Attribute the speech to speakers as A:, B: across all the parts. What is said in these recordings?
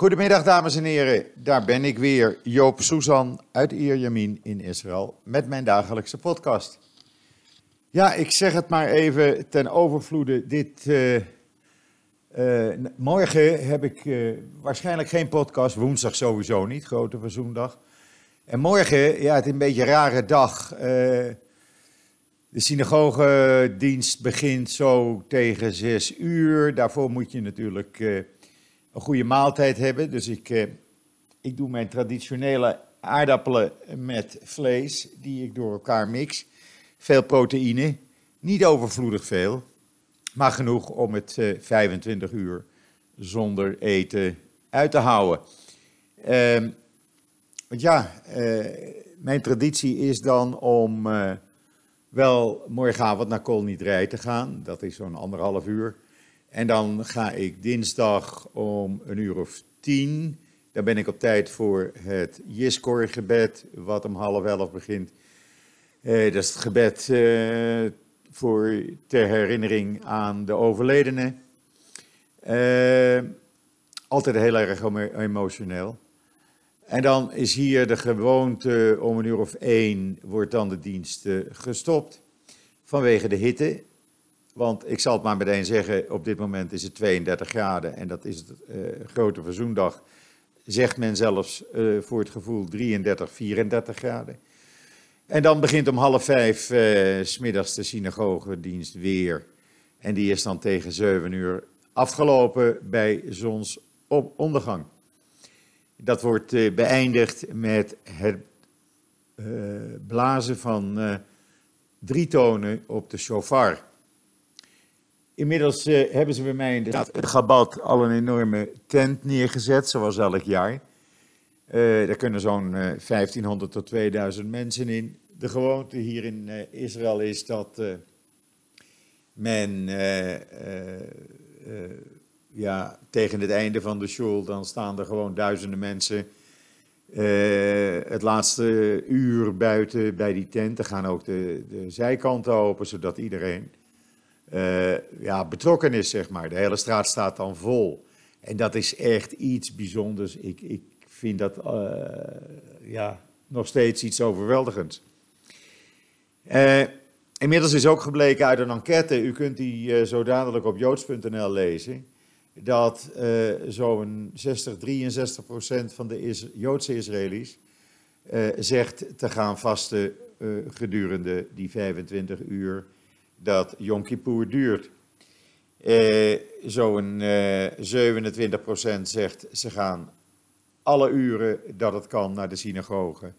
A: Goedemiddag dames en heren, daar ben ik weer, Joop Susan uit Ierjamin in Israël met mijn dagelijkse podcast. Ja, ik zeg het maar even ten overvloede. Dit, uh, uh, morgen heb ik uh, waarschijnlijk geen podcast, woensdag sowieso niet, grote verzoendag. En morgen, ja, het is een beetje een rare dag. de synagogedienst begint zo tegen zes uur. Daarvoor moet je natuurlijk een goede maaltijd hebben. Dus ik, eh, ik doe mijn traditionele aardappelen met vlees, die ik door elkaar mix. Veel proteïne, niet overvloedig veel, maar genoeg om het eh, 25 uur zonder eten uit te houden. Ehm, want ja, eh, mijn traditie is dan om wel morgenavond naar Koolniedrij te gaan. Dat is zo'n anderhalf uur. En dan ga ik dinsdag om een uur of tien. Dan ben ik op tijd voor het Jiskor-gebed, wat om half elf begint. Eh, dat is het gebed eh, voor, ter herinnering aan de overledenen. Eh, altijd heel erg emotioneel. En dan is hier de gewoonte om een uur of één wordt dan de dienst gestopt. Vanwege de hitte. Want ik zal het maar meteen zeggen, op dit moment is het 32 graden en dat is het uh, grote verzoendag. Zegt men zelfs uh, voor het gevoel 33, 34 graden. En dan begint om half vijf uh, smiddags de synagogedienst weer. En die is dan tegen 7 uur afgelopen bij zonsondergang. Dat wordt beëindigd met het blazen van drie tonen op de shofar. Inmiddels uh, hebben ze bij mij in de Gabat al een enorme tent neergezet, zoals elk jaar. Uh, daar kunnen zo'n uh, 1500 tot 2000 mensen in. De gewoonte hier in eh, Israël is dat men ja, tegen het einde van de shul, dan staan er gewoon duizenden mensen het laatste uur buiten bij die tent. Er gaan ook de, de zijkanten open, zodat iedereen ja, betrokken is, zeg maar. De hele straat staat dan vol. En dat is echt iets bijzonders. Ik, ik vind dat uh, ja, nog steeds iets overweldigends. Uh, inmiddels is ook gebleken uit een enquête, u kunt die zo dadelijk op joods.nl lezen, dat zo'n 60, 63 procent van de is Joodse Israëli's zegt te gaan vasten gedurende die 25 uur dat Yom Kippur duurt. Eh, Zo'n eh, 27% zegt ze gaan alle uren dat het kan naar de synagoge.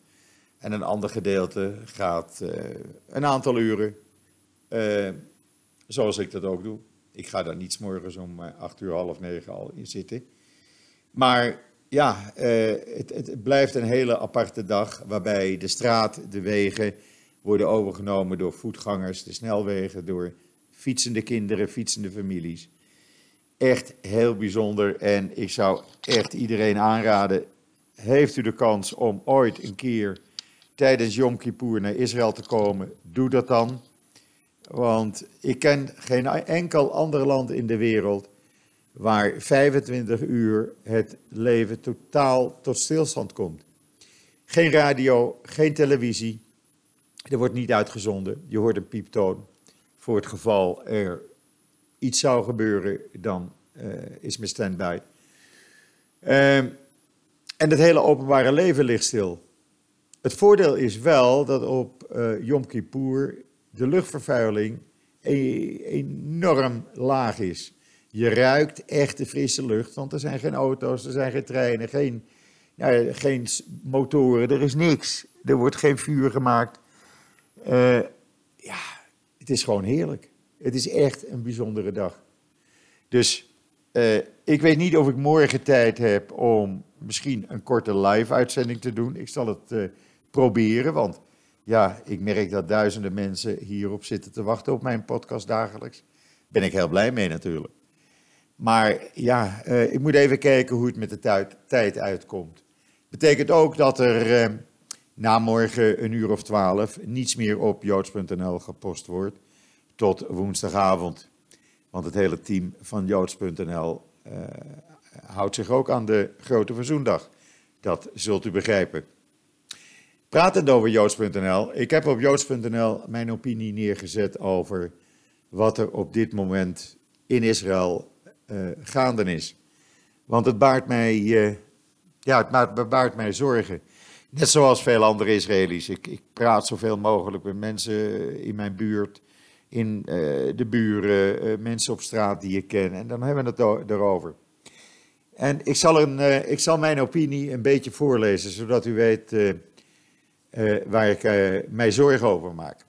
A: En een ander gedeelte gaat eh, een aantal uren, zoals ik dat ook doe. Ik ga daar niet morgens om 8 uur, half negen al in zitten. Maar ja, het, het blijft een hele aparte dag waarbij de straat, de wegen worden overgenomen door voetgangers, de snelwegen, door fietsende kinderen, fietsende families. Echt heel bijzonder en ik zou echt iedereen aanraden, heeft u de kans om ooit een keer tijdens Yom Kippur naar Israël te komen, doe dat dan. Want ik ken geen enkel ander land in de wereld waar 25 uur het leven totaal tot stilstand komt. Geen radio, geen televisie, er wordt niet uitgezonden. Je hoort een pieptoon. Voor het geval er iets zou gebeuren, dan uh, is mijn standby. Uh, en het hele openbare leven ligt stil. Het voordeel is wel dat op uh, Yom Kippur de luchtvervuiling e enorm laag is. Je ruikt echt de frisse lucht, want er zijn geen auto's, er zijn geen treinen, geen, ja, geen motoren, er is niks. Er wordt geen vuur gemaakt. Uh, ja, het is gewoon heerlijk. Het is echt een bijzondere dag. Dus uh, ik weet niet of ik morgen tijd heb om misschien een korte live-uitzending te doen. Ik zal het uh, proberen, want ja, ik merk dat duizenden mensen hierop zitten te wachten op mijn podcast dagelijks. Ben ik heel blij mee natuurlijk. Maar ja, ik moet even kijken hoe het met de tijd uitkomt. Betekent ook dat er na morgen een uur of twaalf niets meer op joods.nl gepost wordt tot woensdagavond. Want het hele team van joods.nl uh, houdt zich ook aan de Grote Verzoendag. Dat zult u begrijpen. Pratend over Joods.nl. Ik heb op Joods.nl mijn opinie neergezet over wat er op dit moment in Israël uh, gaande is. Want het baart mij, uh, ja, het baart mij zorgen. Net zoals veel andere Israëli's. Ik, ik, praat zoveel mogelijk met mensen in mijn buurt, in uh, de buren, mensen op straat die ik ken. En dan hebben we het erover. En ik zal, een, ik zal mijn opinie een beetje voorlezen, zodat u weet waar ik mij zorgen over maak.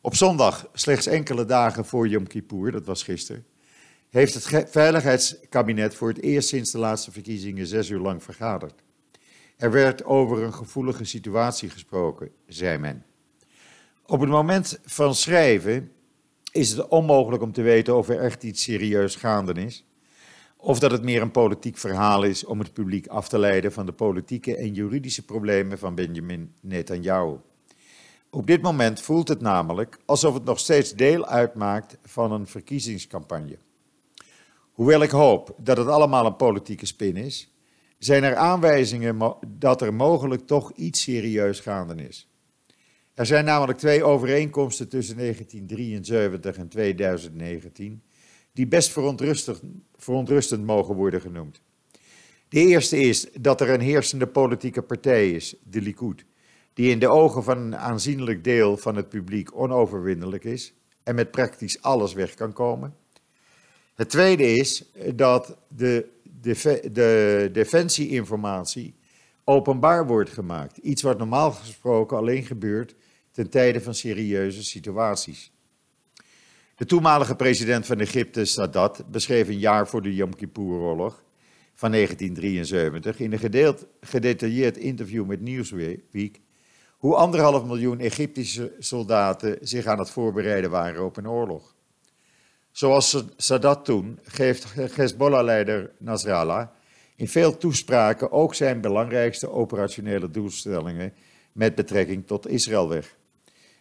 A: Op zondag, slechts enkele dagen voor Yom Kippur, dat was gisteren, heeft het Veiligheidskabinet voor het eerst sinds de laatste verkiezingen zes uur lang vergaderd. Er werd over een gevoelige situatie gesproken, zei men. Op het moment van schrijven is het onmogelijk om te weten of er echt iets serieus gaande is, of dat het meer een politiek verhaal is om het publiek af te leiden van de politieke en juridische problemen van Benjamin Netanyahu. Op dit moment voelt het namelijk alsof het nog steeds deel uitmaakt van een verkiezingscampagne. Hoewel ik hoop dat het allemaal een politieke spin is, zijn er aanwijzingen dat er mogelijk toch iets serieus gaande is. Er zijn namelijk twee overeenkomsten tussen 1973 en 2019 die best verontrustend, verontrustend mogen worden genoemd. De eerste is dat er een heersende politieke partij is, de Likud, die in de ogen van een aanzienlijk deel van het publiek onoverwinnelijk is en met praktisch alles weg kan komen. Het tweede is dat de, de, de defensieinformatie openbaar wordt gemaakt. Iets wat normaal gesproken alleen gebeurt ten tijde van serieuze situaties. De toenmalige president van Egypte, Sadat, beschreef een jaar voor de Yom Kippur-oorlog van 1973 in een gedetailleerd interview met Newsweek hoe anderhalf miljoen Egyptische soldaten zich aan het voorbereiden waren op een oorlog. Zoals Sadat toen geeft Hezbollah-leider Nasrallah in veel toespraken ook zijn belangrijkste operationele doelstellingen met betrekking tot Israël weg.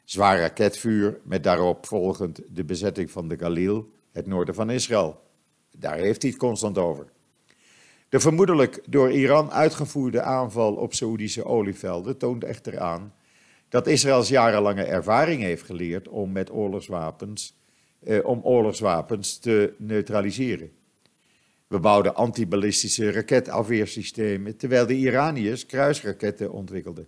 A: Zwaar raketvuur met daarop volgend de bezetting van de Galil, het noorden van Israël. Daar heeft hij het constant over. De vermoedelijk door Iran uitgevoerde aanval op Saoedische olievelden toont echter aan dat Israëls jarenlange ervaring heeft geleerd om met oorlogswapens, eh, om oorlogswapens te neutraliseren. We bouwden antiballistische raketafweersystemen, terwijl de Iraniërs kruisraketten ontwikkelden.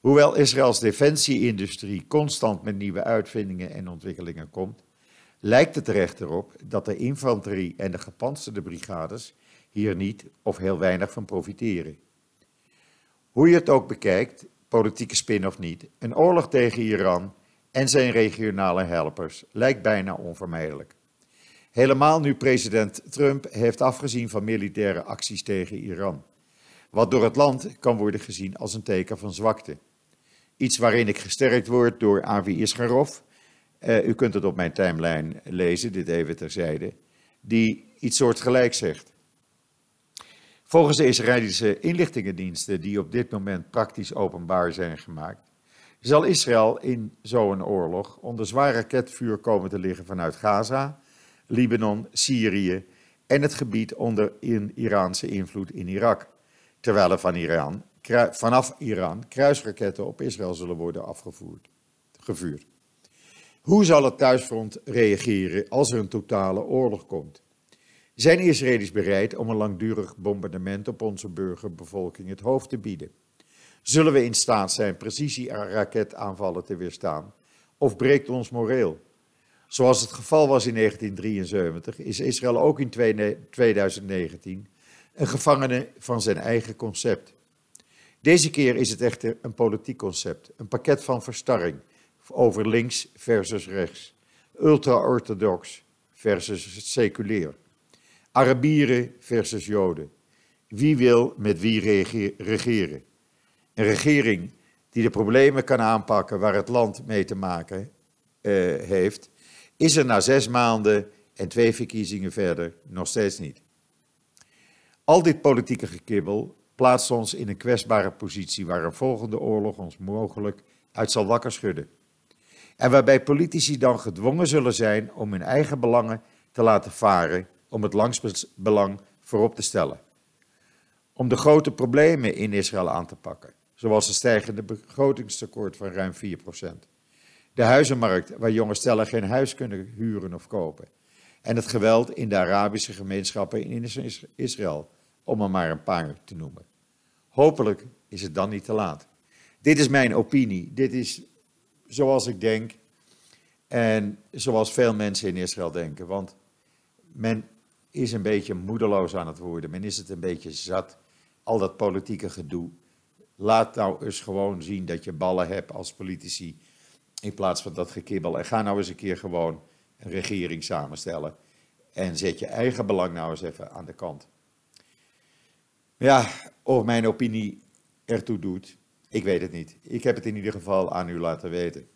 A: Hoewel Israëls defensieindustrie constant met nieuwe uitvindingen en ontwikkelingen komt, lijkt het er echter op dat de infanterie en de gepantserde brigades hier niet of heel weinig van profiteren. Hoe je het ook bekijkt, politieke spin of niet, een oorlog tegen Iran en zijn regionale helpers lijkt bijna onvermijdelijk. Helemaal nu president Trump heeft afgezien van militaire acties tegen Iran, wat door het land kan worden gezien als een teken van zwakte. Iets waarin ik gesterkt word door Avi Isgarov, uh, u kunt het op mijn timeline lezen, dit even terzijde, die iets soortgelijks zegt. Volgens de Israëlische inlichtingendiensten, die op dit moment praktisch openbaar zijn gemaakt, zal Israël in zo'n oorlog onder zwaar raketvuur komen te liggen vanuit Gaza, Libanon, Syrië en het gebied onder in Iraanse invloed in Irak, terwijl er van Iran, vanaf Iran kruisraketten op Israël zullen worden afgevoerd, gevuurd. Hoe zal het thuisfront reageren als er een totale oorlog komt? Zijn Israëli's bereid om een langdurig bombardement op onze burgerbevolking het hoofd te bieden? Zullen we in staat zijn precisie-raketaanvallen te weerstaan? Of breekt ons moreel? Zoals het geval was in 1973, is Israël ook in 2019 een gevangene van zijn eigen concept. Deze keer is het echter een politiek concept, een pakket van verstarring over links versus rechts, ultra-orthodox versus seculier. Arabieren versus Joden. Wie wil met wie regeren? Een regering die de problemen kan aanpakken waar het land mee te maken uh, heeft, is er na zes maanden en twee verkiezingen verder nog steeds niet. Al dit politieke gekibbel plaatst ons in een kwetsbare positie waar een volgende oorlog ons mogelijk uit zal wakker schudden. En waarbij politici dan gedwongen zullen zijn om hun eigen belangen te laten varen om het langsbelang voorop te stellen. Om de grote problemen in Israël aan te pakken, zoals een stijgende begrotingstekort van ruim 4%. De huizenmarkt, waar jonge stellen geen huis kunnen huren of kopen. En het geweld in de Arabische gemeenschappen in Israël, om er maar een paar te noemen. Hopelijk is het dan niet te laat. Dit is mijn opinie. Dit is zoals ik denk en zoals veel mensen in Israël denken. Want men is een beetje moedeloos aan het worden. Men is het een beetje zat. Al dat politieke gedoe. Laat nou eens gewoon zien dat je ballen hebt als politici. In plaats van dat gekibbel. En ga nou eens een keer gewoon een regering samenstellen. En zet je eigen belang nou eens even aan de kant. Ja, of mijn opinie ertoe doet, ik weet het niet. Ik heb het in ieder geval aan u laten weten.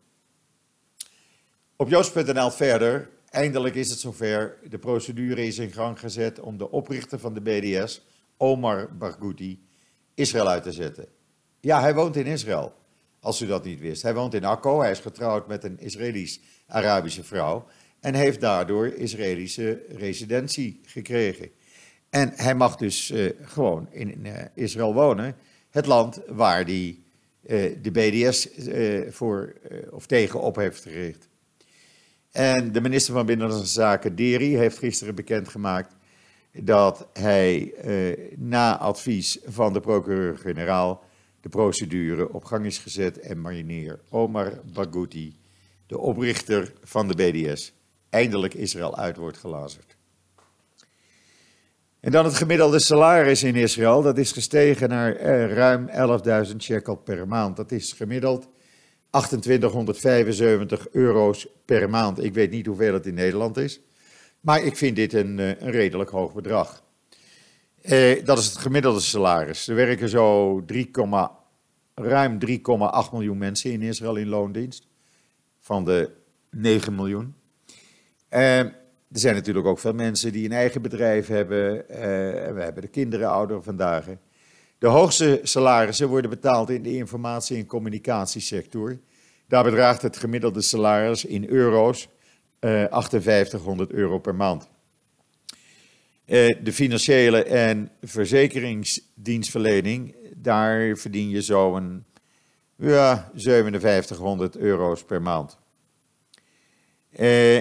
A: Op joost.nl verder. Eindelijk is het zover. De procedure is in gang gezet om de oprichter van de BDS, Omar Barghouti, Israël uit te zetten. Ja, hij woont in Israël, als u dat niet wist. Hij woont in Akko, hij is getrouwd met een Israëlisch-Arabische vrouw en heeft daardoor Israëlische residentie gekregen. En hij mag dus uh, gewoon in uh, Israël wonen, het land waar hij uh, de BDS voor of tegen op heeft gericht. En de minister van Binnenlandse Zaken, Deri, heeft gisteren bekendgemaakt dat hij na advies van de procureur-generaal de procedure op gang is gezet en marinier Omar Bagouti, de oprichter van de BDS, eindelijk Israël uit wordt gelazerd. En dan het gemiddelde salaris in Israël, dat is gestegen naar eh, ruim 11.000 shekel per maand. Dat is gemiddeld 2875 euro's per maand. Ik weet niet hoeveel het in Nederland is, maar ik vind dit een, eh, een redelijk hoog bedrag. Eh, dat is het gemiddelde salaris. Er werken zo 3, ruim 3,8 miljoen mensen in Israël in loondienst, van de 9 miljoen. Eh, er zijn natuurlijk ook veel mensen die een eigen bedrijf hebben. Uh, we hebben de kinderen ouder vandaag. De hoogste salarissen worden betaald in de informatie- en communicatiesector. Daar bedraagt het gemiddelde salaris in euro's eh, 5800 euro per maand. Uh, de financiële en verzekeringsdienstverlening, daar verdien je zo'n ja, 5700 euro's per maand. Uh,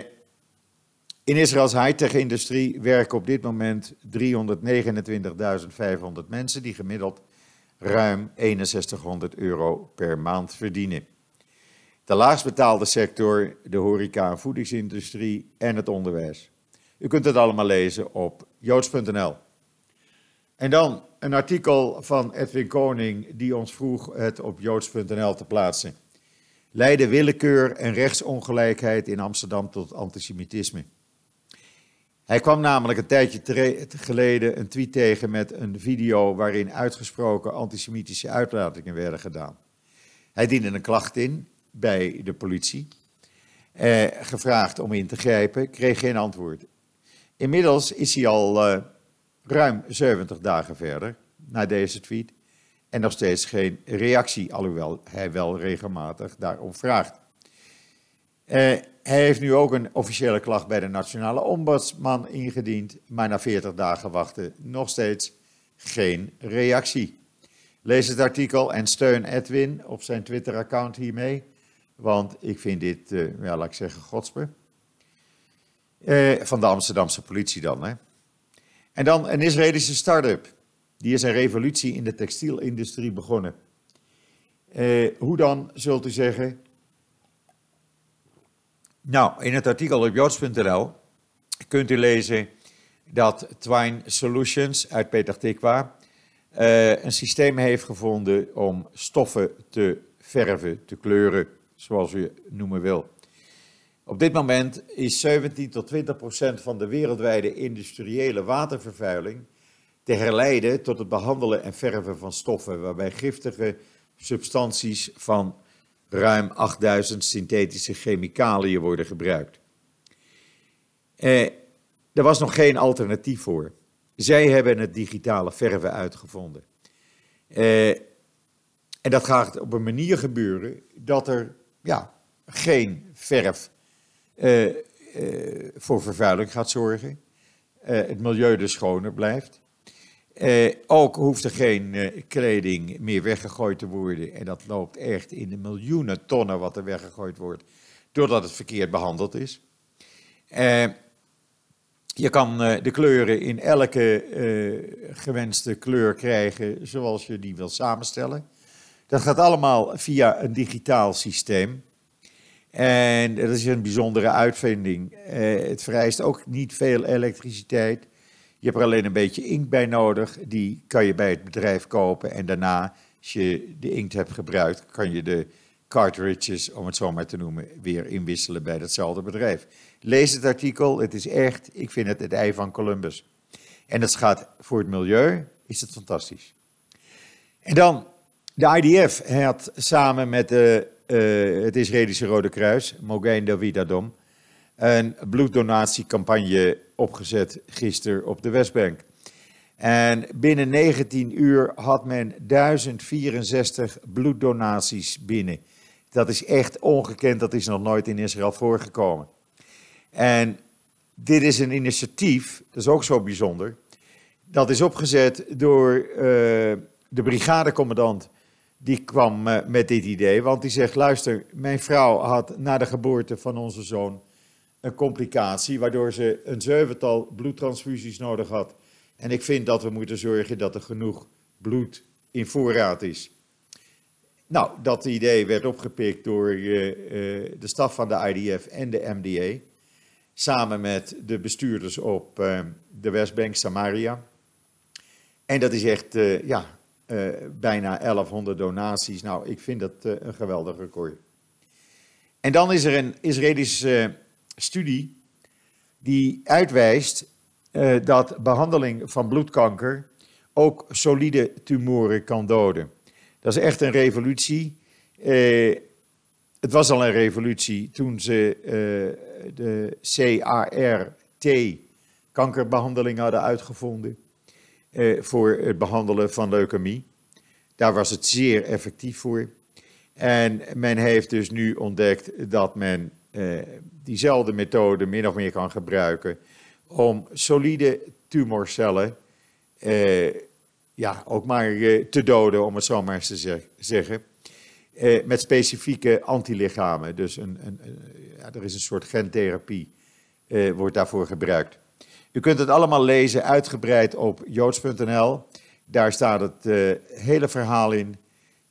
A: in Israëls high-tech-industrie werken op dit moment 329.500 mensen die gemiddeld ruim 6100 euro per maand verdienen. De laagst betaalde sector, de horeca- en voedingsindustrie en het onderwijs. U kunt het allemaal lezen op joods.nl. En dan een artikel van Edwin Koning die ons vroeg het op joods.nl te plaatsen. Leiden willekeur en rechtsongelijkheid in Amsterdam tot antisemitisme. Hij kwam namelijk een tijdje geleden een tweet tegen met een video waarin uitgesproken antisemitische uitlatingen werden gedaan. Hij diende een klacht in bij de politie, eh, gevraagd om in te grijpen, kreeg geen antwoord. Inmiddels is hij al uh, ruim 70 dagen verder na deze tweet en nog steeds geen reactie, alhoewel hij wel regelmatig daarom vraagt. Eh, hij heeft nu ook een officiële klacht bij de Nationale Ombudsman ingediend, maar na 40 dagen wachten nog steeds geen reactie. Lees het artikel en steun Edwin op zijn Twitter-account hiermee, want ik vind dit, uh, ja, laat ik zeggen, godspe. Uh, van de Amsterdamse politie dan. Hè. En dan een Israëlische start-up. Die is een revolutie in de textielindustrie begonnen. Uh, hoe dan, zult u zeggen? Nou, in het artikel op joods.nl kunt u lezen dat Twine Solutions uit Peter Tikwa uh, een systeem heeft gevonden om stoffen te verven, te kleuren, zoals u noemen wil. Op dit moment is 17 tot 20 procent van de wereldwijde industriële watervervuiling te herleiden tot het behandelen en verven van stoffen, waarbij giftige substanties van ruim 8000 synthetische chemicaliën worden gebruikt. Eh, er was nog geen alternatief voor. Zij hebben het digitale verven uitgevonden. Eh, en dat gaat op een manier gebeuren dat er ja, geen verf eh, eh voor vervuiling gaat zorgen. Eh, het milieu dus schoner blijft. Ook hoeft er geen kleding meer weggegooid te worden. En dat loopt echt in de miljoenen tonnen wat er weggegooid wordt, doordat het verkeerd behandeld is. Je kan de kleuren in elke gewenste kleur krijgen zoals je die wil samenstellen. Dat gaat allemaal via een digitaal systeem. En dat is een bijzondere uitvinding. het vereist ook niet veel elektriciteit. Je hebt er alleen een beetje inkt bij nodig. Die kan je bij het bedrijf kopen. En daarna, als je de inkt hebt gebruikt, kan je de cartridges, om het zo maar te noemen, weer inwisselen bij datzelfde bedrijf. Lees het artikel. Het is echt, ik vind het het ei van Columbus. En het gaat voor het milieu, is het fantastisch. En dan, de IDF had samen met de, uh, het Israëlische Rode Kruis, Mogain David Adom, een bloeddonatiecampagne opgezet gisteren op de Westbank. En binnen 19 uur had men 1064 bloeddonaties binnen. Dat is echt ongekend, dat is nog nooit in Israël voorgekomen. En dit is een initiatief, dat is ook zo bijzonder. Dat is opgezet door uh, de brigadecommandant. Die kwam uh, met dit idee, want die zegt: Luister, mijn vrouw had na de geboorte van onze zoon een complicatie, waardoor ze een zevental bloedtransfusies nodig had. En ik vind dat we moeten zorgen dat er genoeg bloed in voorraad is. Nou, dat idee werd opgepikt door uh, uh, de staf van de IDF en de MDA, samen met de bestuurders op de Westbank Samaria. En dat is echt, ja, bijna 1100 donaties. Nou, ik vind dat een geweldig record. En dan is er een Israëlische studie die uitwijst dat behandeling van bloedkanker ook solide tumoren kan doden. Dat is echt een revolutie. Het was al een revolutie toen ze de CART kankerbehandeling hadden uitgevonden voor het behandelen van leukemie. Daar was het zeer effectief voor. En men heeft dus nu ontdekt dat men uh, diezelfde methode min of meer kan gebruiken om solide tumorcellen uh, ja, ook maar te doden, om het zo maar eens te zeggen. met specifieke antilichamen. Dus een, een, ja, er is een soort gentherapie, wordt daarvoor gebruikt. U kunt het allemaal lezen, uitgebreid op joods.nl. Daar staat het hele verhaal in.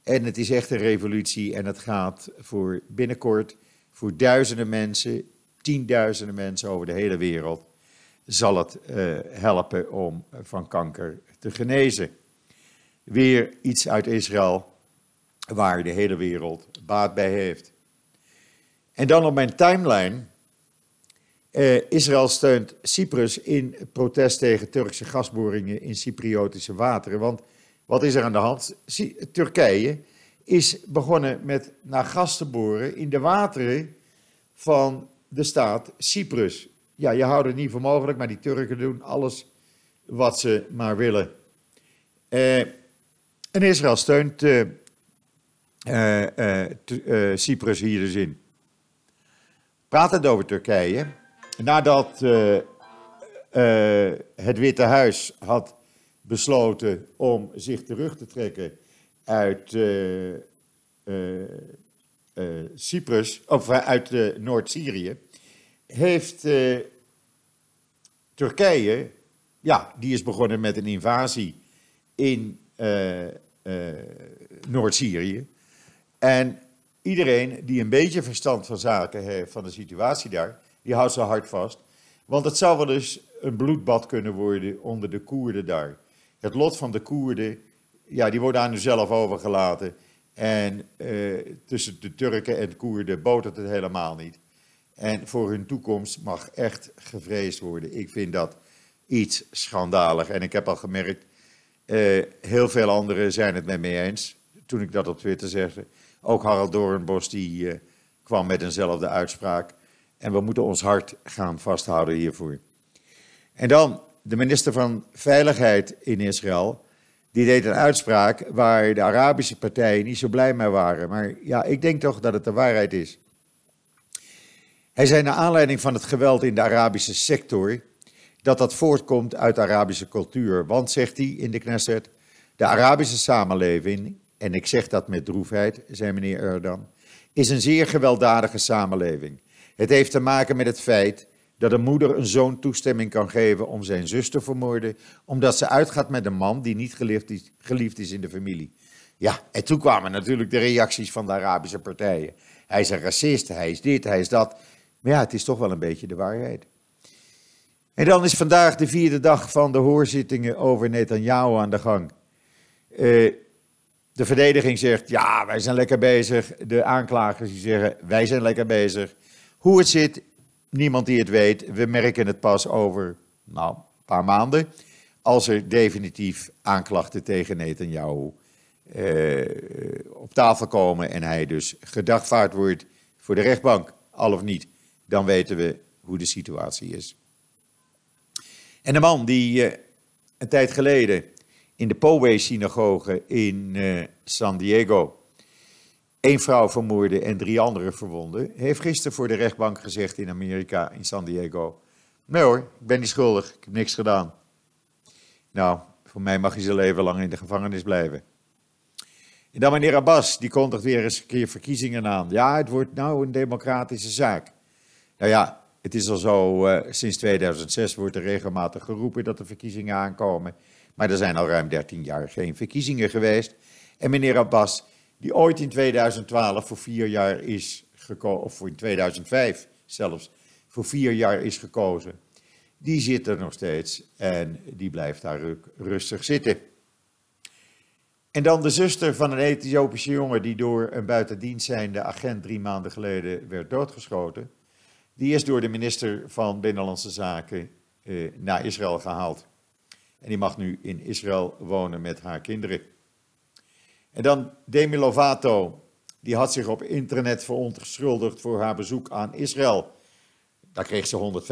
A: En het is echt een revolutie en het gaat voor binnenkort voor duizenden mensen, tienduizenden mensen over de hele wereld, zal het uh, helpen om van kanker te genezen. Weer iets uit Israël waar de hele wereld baat bij heeft. En dan op mijn timeline. Uh, Israël steunt Cyprus in protest tegen Turkse gasboringen in Cypriotische wateren. Want wat is er aan de hand? Turkije is begonnen met naar gas te boren in de wateren van de staat Cyprus. Ja, je houdt het niet voor mogelijk, maar die Turken doen alles wat ze maar willen. Uh, en Israël steunt uh, uh, Cyprus hier dus in. Pratend over Turkije, nadat het Witte Huis had besloten om zich terug te trekken uit uh, Cyprus, of uit Noord-Syrië, heeft Turkije, ja, die is begonnen met een invasie in Noord-Syrië. En iedereen die een beetje verstand van zaken heeft, van de situatie daar, die houdt zijn hart vast. Want het zou wel eens een bloedbad kunnen worden onder de Koerden daar. Het lot van de Koerden ja, die worden aan hunzelf overgelaten. En uh, tussen de Turken en de Koerden botert het helemaal niet. En voor hun toekomst mag echt gevreesd worden. Ik vind dat iets schandalig. En ik heb al gemerkt, uh, heel veel anderen zijn het met me eens. Toen ik dat op Twitter zegde. Ook Harald Doornbos die uh, kwam met eenzelfde uitspraak. En we moeten ons hart gaan vasthouden hiervoor. En dan de minister van Veiligheid in Israël die deed een uitspraak waar de Arabische partijen niet zo blij mee waren. Maar ja, ik denk toch dat het de waarheid is. Hij zei naar aanleiding van het geweld in de Arabische sector dat dat voortkomt uit Arabische cultuur. Want, zegt hij in de Knesset, de Arabische samenleving, en ik zeg dat met droefheid, zei meneer Erdan, is een zeer gewelddadige samenleving. Het heeft te maken met het feit dat een moeder een zoon toestemming kan geven om zijn zus te vermoorden, omdat ze uitgaat met een man die niet geliefd is, geliefd is in de familie. Ja, en toen kwamen natuurlijk de reacties van de Arabische partijen. Hij is een racist, hij is dit, hij is dat. Maar ja, het is toch wel een beetje de waarheid. En dan is vandaag de vierde dag van de hoorzittingen over Netanyahu aan de gang. Uh, de verdediging zegt, ja, wij zijn lekker bezig. De aanklagers die zeggen, wij zijn lekker bezig. Hoe het zit, niemand die het weet. We merken het pas over, nou, een paar maanden. Als er definitief aanklachten tegen Netanyahu uh, op tafel komen en hij dus gedagvaard wordt voor de rechtbank, al of niet, dan weten we hoe de situatie is. En de man die uh, een tijd geleden in de Poway-synagoge in uh, San Diego één vrouw vermoorde en drie anderen verwonden, heeft gisteren voor de rechtbank gezegd in Amerika, in San Diego, nee hoor, ik ben niet schuldig, ik heb niks gedaan. Nou, voor mij mag hij zijn leven lang in de gevangenis blijven. En dan meneer Abbas, die kondigt weer eens een keer verkiezingen aan. Ja, het wordt nou een democratische zaak. Nou ja, het is al zo, uh, sinds 2006 wordt er regelmatig geroepen dat er verkiezingen aankomen. Maar er zijn al ruim 13 jaar geen verkiezingen geweest. En meneer Abbas, die ooit in 2012 voor vier jaar is gekozen, of in 2005 zelfs, voor vier jaar is gekozen, die zit er nog steeds en die blijft daar rustig zitten. En dan de zuster van een Ethiopische jongen die door een buitendienst zijnde agent drie maanden geleden werd doodgeschoten. Die is door de minister van Binnenlandse Zaken eh, naar Israël gehaald. En die mag nu in Israël wonen met haar kinderen. En dan Demi Lovato, die had zich op internet verontschuldigd voor haar bezoek aan Israël. Daar kreeg ze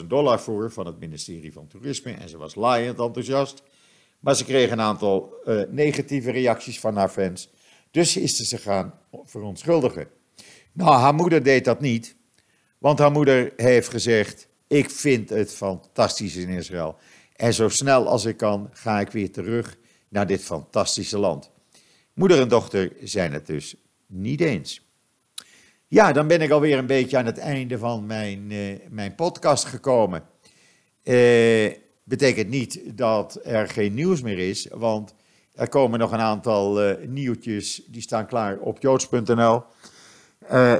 A: 150.000 dollar voor van het ministerie van Toerisme en ze was laaiend enthousiast. Maar ze kreeg een aantal uh, negatieve reacties van haar fans. Dus is ze zich gaan verontschuldigen. Nou, haar moeder deed dat niet. Want haar moeder heeft gezegd: Ik vind het fantastisch in Israël. En zo snel als ik kan, ga ik weer terug naar dit fantastische land. Moeder en dochter zijn het dus niet eens. Ja, dan ben ik alweer een beetje aan het einde van mijn, uh, mijn podcast gekomen. Uh, betekent niet dat er geen nieuws meer is, want er komen nog een aantal uh, nieuwtjes, die staan klaar op joods.nl.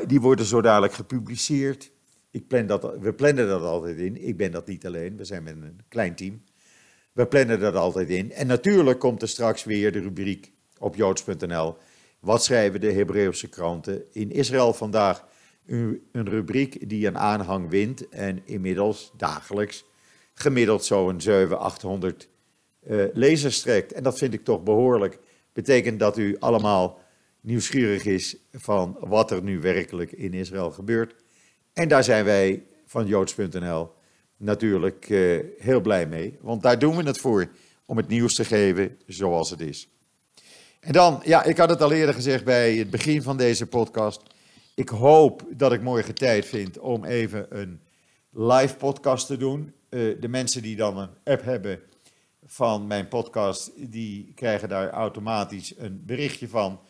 A: die worden zo dadelijk gepubliceerd. Ik plan dat, we plannen dat altijd in. Ik ben dat niet alleen, we zijn met een klein team. We plannen dat altijd in. En natuurlijk komt er straks weer de rubriek op joods.nl. Wat schrijven de Hebreeuwse kranten in Israël vandaag? Een rubriek die een aanhang wint en inmiddels dagelijks gemiddeld zo'n 700, 800 uh, lezers trekt. En dat vind ik toch behoorlijk. Betekent dat u allemaal nieuwsgierig is van wat er nu werkelijk in Israël gebeurt. En daar zijn wij van joods.nl natuurlijk uh, heel blij mee, want daar doen we het voor, om het nieuws te geven zoals het is. En dan, ja, ik had het al eerder gezegd bij het begin van deze podcast. Ik hoop dat ik morgen tijd vind om even een live podcast te doen. Uh, de mensen die dan een app hebben van mijn podcast, die krijgen daar automatisch een berichtje van.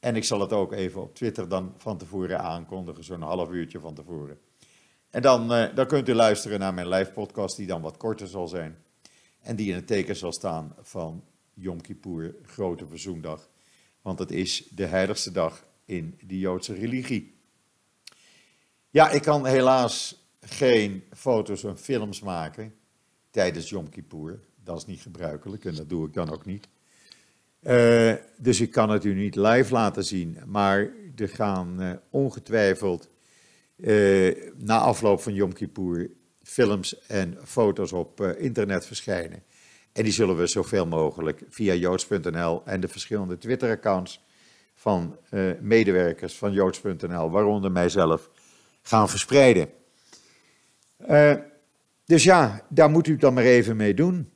A: En ik zal het ook even op Twitter dan van tevoren aankondigen, zo'n half uurtje van tevoren. En dan, uh, dan kunt u luisteren naar mijn live podcast, die dan wat korter zal zijn. En die in het teken zal staan van Yom Kippur, Grote Verzoendag. Want het is de heiligste dag in de Joodse religie. Ja, ik kan helaas geen foto's en films maken tijdens Yom Kippur. Dat is niet gebruikelijk en dat doe ik dan ook niet. Uh, dus ik kan het u niet live laten zien. Maar er gaan uh, ongetwijfeld uh, na afloop van Yom Kippur films en foto's op internet verschijnen. En die zullen we zoveel mogelijk via joods.nl en de verschillende Twitter-accounts van uh, medewerkers van joods.nl, waaronder mijzelf, gaan verspreiden. Uh, dus ja, daar moet u het dan maar even mee doen.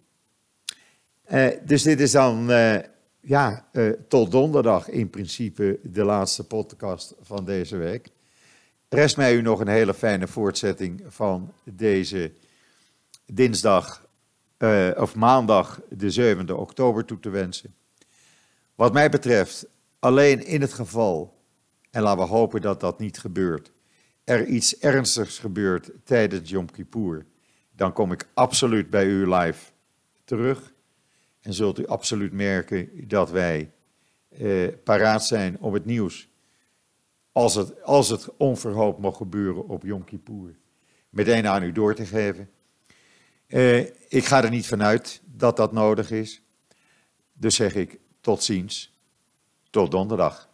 A: Uh, dus dit is dan ja, tot donderdag in principe de laatste podcast van deze week. Rest mij u nog een hele fijne voortzetting van deze dinsdag uh, of maandag de 7e oktober toe te wensen. Wat mij betreft, alleen in het geval, en laten we hopen dat dat niet gebeurt, er iets ernstigs gebeurt tijdens Yom Kippur, dan kom ik absoluut bij u live terug. En zult u absoluut merken dat wij eh, paraat zijn om het nieuws, als het, als het onverhoopt mag gebeuren op Yom Kippur, meteen aan u door te geven. Eh, ik ga er niet vanuit dat dat nodig is. Dus zeg ik tot ziens, tot donderdag.